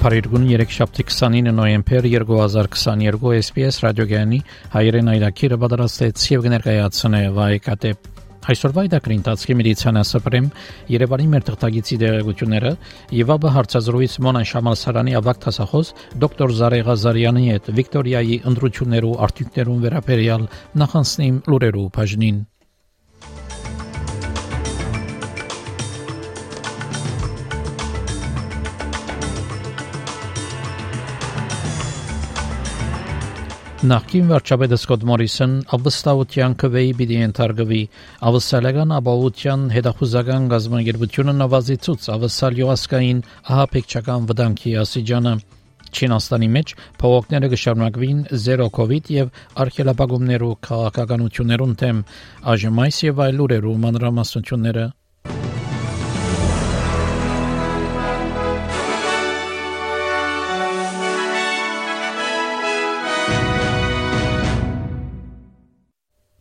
Փարիգուն 3-շաբթի 29 նոյեմբեր 2022 SPS ռադիոգյանի հայերեն այդակիրը պատրաստեց եւ կներկայացնե վայկատե Այսօրվա իդակրին ընթացքի մեդիցինա սպրեմ Երևանի մեր թղթագիտի դերակցությունները եւ ապա հարցազրույց Մոնան Շամալսարանի ավակ տասախոս դոկտոր Զարե Ղազարյանի հետ Վիկտորիայի ընդրություններու արտիկներուն վերաբերյալ նախանցնիմ լուրերու բաժնին Նախկին վարչապետ Սկոտ Մորիսոն ավստավության կվեի պիտի ընդարգվի ավստալական ապահովության հետախուզական գազագերբությունը նվազի ցույց ավստալ յուսկային ահապեկչական վտանգի ասիջանը Չինաստանի մեջ փողոքները կշարունակվին 0 կոവിഡ് եւ արխելապագումներով քաղաքականություններուն թեմ ԱԺՄ-ից եւ այլ ուրերու մանրամասնությունները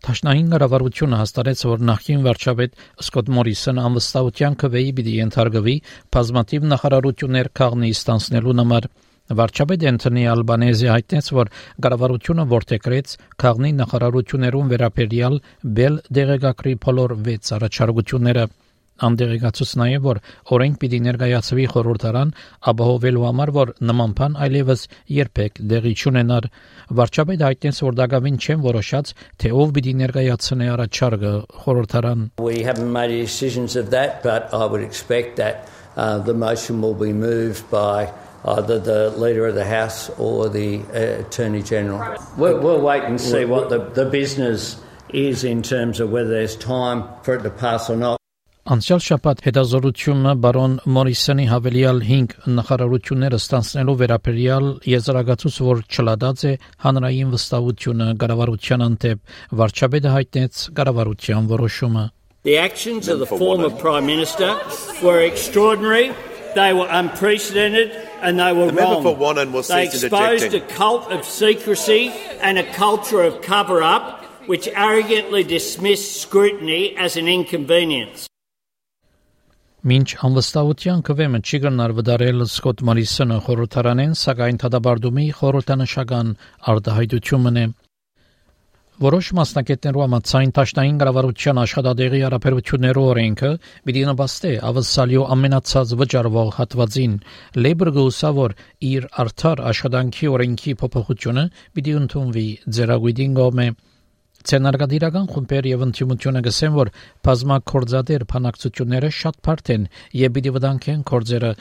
Տաշնային կառավարությունը հաստատեց, որ նախին վարչապետ Սկոտ Մորիսոն անվստահության քվեի պիտի ենթարկվի բազմաթիվ նախարարություններ քաղնի ստանցնելու համար Վարչապետ Անտոնի Ալբանեզի հայտնեց, որ կառավարությունը որթեգրեց քաղնի նախարարություններուն վերաբերյալ բել դեղեկագրի բոլոր 6 առաջարկությունները անդերեկացուց նաև որ օրենք պիտի ներկայացվի խորհրդարան ապահովելու համար որ նման բան այլևս երբեք դեղի չունենար վարչապետը հայտնեց որ դակավին չեն որոշած թե ով պիտի ներկայացնի առաջարկը խորհրդարան We haven't made any decisions of that but I would expect that uh, the motion will be moved by either the leader of the house or the uh, attorney general. We'll, we'll wait and see what the, the business is in terms of whether there's time for it to pass or not Անցյալ շաբաթ հետազորությունը բարոն Մորիսոնի հավելյալ 5 նախարարությունները ստանցնելու վերաբերյալ եզրակացուց, որ չլադած է հանրային վստահությունը կառավարության անտեպ, վարչապետը հայտնեց կառավարության որոշումը։ The actions of the former prime minister were extraordinary, they were unprecedented and they were The wrong. for Wannon will they cease exposed a cult of secrecy and a culture of cover-up which arrogantly dismissed scrutiny as an inconvenience. Մինչ անվստահության կվեմը չի գնար վդարել Սկոտ Մորիսոնը խորհրդարանեն, սակայն թադաբարդումի խորհրդանշական արտահայտությունն է։ Որոշ մասնակիցներու համաձայն Տաշնային կառավարության աշխատադեղի հարաբերություններու օրենքը պիտի նպաստե ավսալյո ամենացած վճարվող հատվածին Labor-ը ուսավոր իր արդար աշխատանքի օրենքի փոփոխությունը պիտի ընդունվի ձերագույդին գոմե Ցենարգադիրական խումբեր եւ ընդդիմությունը գսեն, որ բազմակորձադեր փանակցությունները շատ բարդ են եւ պիտի վտանգեն կորձերը,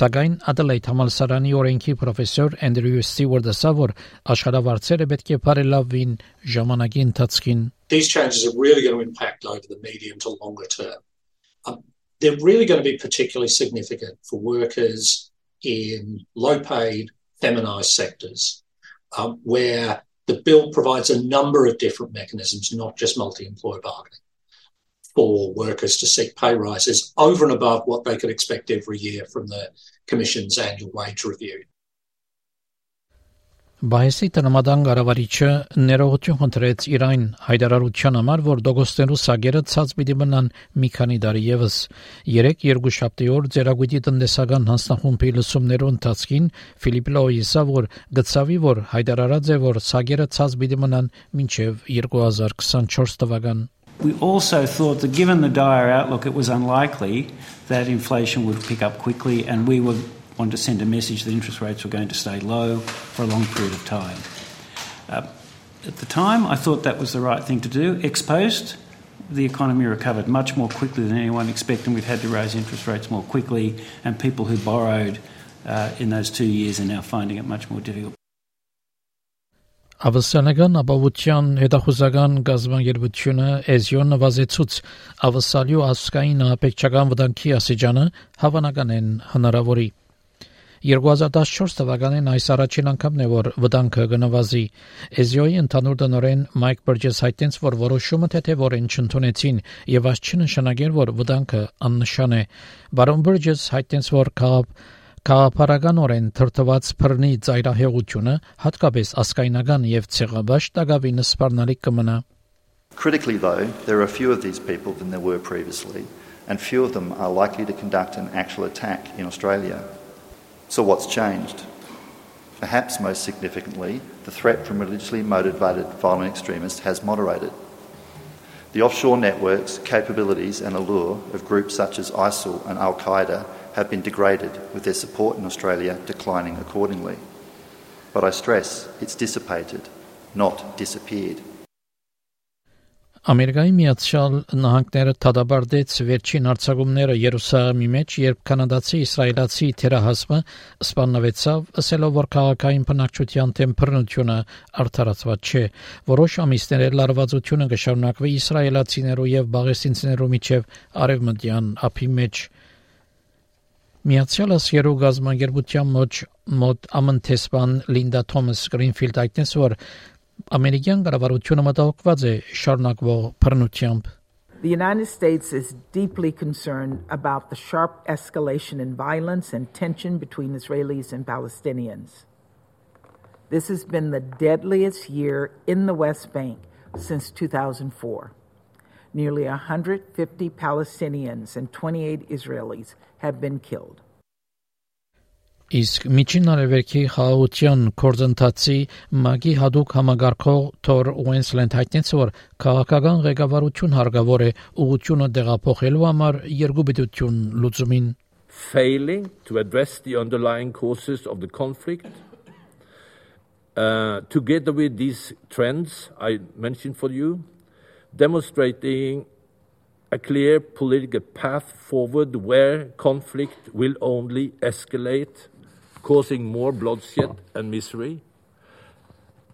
սակայն Adelaide համալսարանի օրենքի պրոֆեսոր Andrew Stewart ասա, որ աշխատավարձերը պետք է բարելավվին ժամանակի ընթացքին։ these changes are really going to impact over the medium to longer term. Um, they're really going to be particularly significant for workers in low paid, feminised sectors, um, where the bill provides a number of different mechanisms, not just multi employer bargaining, for workers to seek pay rises over and above what they could expect every year from the Commission's annual wage review. Բայեսի տնամադան գարավարիչը ներողություն խնդրեց Իրան հայդարարության համար, որ դոգոստերու սագերը ցած պիտի մնան մի քանի տարի եւս։ 3-2 շաբթի օր ձերագույտի տնտեսական հանձնախումբի լսումներու ընթացքին Ֆիլիպ Լոյիսը որ գծավի որ հայդարարած է որ սագերը ցած պիտի մնան մինչև 2024 թվական։ We also thought that given the dire outlook, it was unlikely that inflation would pick up quickly, and we were wanted to send a message that interest rates were going to stay low for a long period of time. Uh, at the time, I thought that was the right thing to do. Ex post, the economy recovered much more quickly than anyone expected, and we've had to raise interest rates more quickly, and people who borrowed uh, in those two years are now finding it much more difficult. Ավսալական ապավության հետախուզական գազբանգերությունը էզիոն նվազեցուց ավսալյու ասկային ապեքչական վտանգի ասիջանը հավանական են հնարավորի 2014 թվականին այս առաջին անգամն է որ վտանգը գնվազի էզիոյի ընդհանուր տնօրեն Մայք Բրջես հայտնեց որ որոշումը թեթևորեն չընդունեցին եւ այս չնշանակեր որ վտանգը աննշան է բարոն Բրջես հայտնեց որ քաղաք Քաղաքապարականորեն թրթված բռնի ծայրահեղությունը հատկապես ասկայնական եւ ցեղաբաշ տակավինը սպառնալիք կմնա։ Critically though, there are fewer of these people than there were previously, and few of them are likely to conduct an actual attack in Australia. So what's changed? Perhaps most significantly, the threat from religiously motivated violent extremists has moderated. The offshore networks, capabilities, and allure of groups such as ISIL and Al Qaeda have been degraded, with their support in Australia declining accordingly. But I stress it's dissipated, not disappeared. Ամերիկայի Միացյալ Նահանգները դադարեցրեց վերջին արձակումները Երուսաղեմի մեջ, երբ կանադացի իսրայելացի թերահասմը սպաննվեցավ, ասելով որ քաղաքային բնակչության տեմպերատուրը արդարացված չէ։ Որոշ ամիսներ լարվածությունը կշարունակվի իսրայելացիներու եւ բաղեսինցիներու միջև արևմտյան ափի մեջ։ Միացյալ Ասիերու գազագերբության մոտ մոտ ամընթեսպան Լինդա Թոմաս Գրինֆիլդ այդտես որ ամերիկյան կառավարությունը մտահոգված է շարունակվող բռնությամբ The United States is deeply concerned about the sharp escalation in violence and tension between Israelis and Palestinians. This has been the deadliest year in the West Bank since 2004. Nearly 150 Palestinians and 28 Israelis have been killed. Իսկ միջին արևելքի խաղաղության կորձընթացի մագի հadoop համագարկող Թոր Ուենսլենդ հայտնեց որ քաղաքական ղեկավարություն հարգավոր է ուղղությունը դեղափոխելու համար երկու պետություն լուծումին failing to address the underlying causes of the conflict uh, together with these trends I mentioned for you demonstrating a clear political path forward where conflict will only escalate, causing more bloodshed and misery.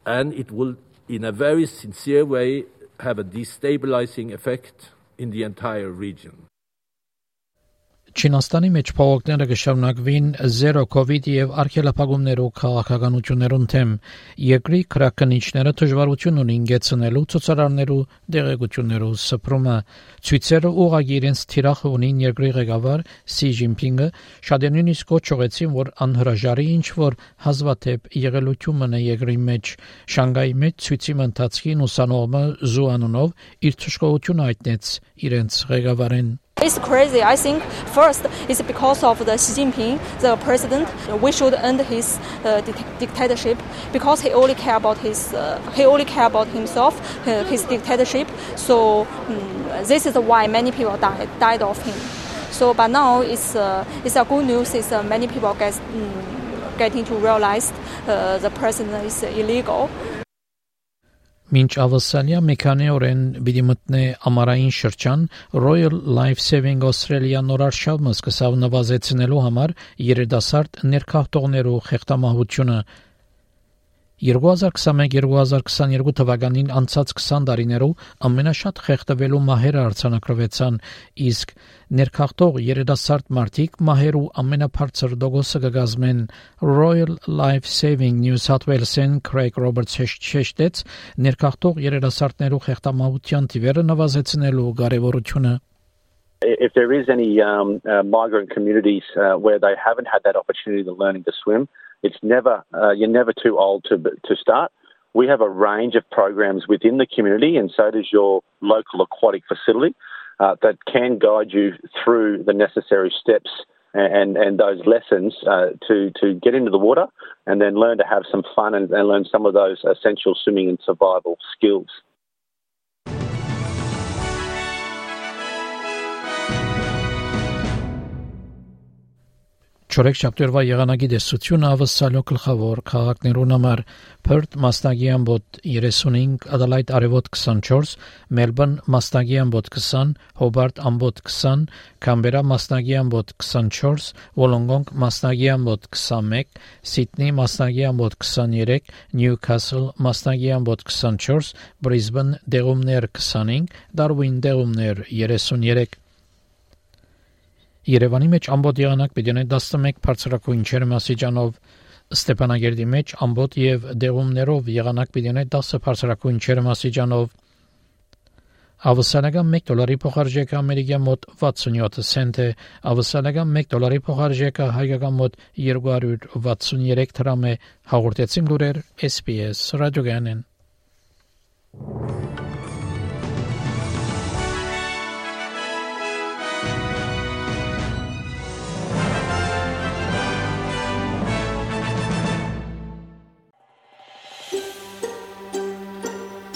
And it will, in a very sincere way, have a destabilizing effect in the entire region. Չինաստանի մեջ փողոցները կշարունակվին զերո կոവിഡ് եւ արգելափակումներով քաղաքականություններուն թեմ երկրի քրակնիչները դժվարություն ունին գեցնելու ցուցարարներու դեղեցություններով սփռումը ցույցերը ուղղակի իրենց թիրախ ունին երկրի ղեկավար Սի Ջինփինգը շատ նույնիսկ կոչողեցին որ անհրաժարի ինչ որ հազվադեպ եղելություն մնա երկրի մեջ Շանգայի մեջ ցույցի ընթացքին ուսանողը Զուանունով իր թշկողությունը հայտնեց իրենց ղեկավարին It's crazy. I think first it's because of the Xi Jinping, the president. We should end his uh, dictatorship because he only care about his uh, he only care about himself, uh, his dictatorship. So um, this is why many people died died of him. So but now it's uh, it's a good news. Is uh, many people get um, getting to realize uh, the president is illegal. Մինչ ավսալյա մեքանի օրեն պիտի մտնե ամառային շրջան Royal Life Saving Australia նորարշավը սկսավ նվազեցնելու համար երիտասարդ ներքախտողներու խեղտամահությունը 2021-2022 թվականին անցած 20 տարիներով ամենաշատ խեղդվելու մահերը արձանագրվեցան, իսկ ներքախտող երիտասարդ մարդիկ մահերու ամենաբարձր դոգոսը կգազմեն Royal Life Saving New South Wales-ն Craig Roberts հեշտեց ներքախտող երիտասարդներու խեղդամահության թիվերը նվազեցնելու կարևորությունը If there is any um, uh, migrant communities uh, where they haven't had that opportunity to learning to swim, It's never uh, you're never too old to to start. We have a range of programs within the community, and so does your local aquatic facility uh, that can guide you through the necessary steps and and those lessons uh, to to get into the water and then learn to have some fun and, and learn some of those essential swimming and survival skills. Չորեքշաբթի եղանակի դեսությունը ավսալո գլխավոր քաղաքներուն համար Perth մասնագի ամբոտ 35, Adelaide արևոտ 24, Melbourne մասնագի ամբոտ 20, Hobart ամբոտ 20, Canberra մասնագի ամբոտ 24, Wollongong մասնագի ամբոտ 21, Sydney մասնագի ամբոտ 23, Newcastle մասնագի ամբոտ 24, Brisbane դեղումներ 25, Darwin դեղումներ 33 Երևանի մեջ ամբողջ եղանակ պիտի ունենա 11 բարձրակույն ջերմաստիճանով Ստեփանագերդի մեջ ամբողջ եւ դեղումներով եղանակ պիտի ունենա 10 բարձրակույն ջերմաստիճանով Ավսանական 1 դոլարի փոխարժեքը ամերիկյան մոտ 67 سنت է, ավսանական 1 դոլարի փոխարժեքը հայկական մոտ 263 դրամ է, հաղորդեցին լուրեր SPS ռադիոգանեն։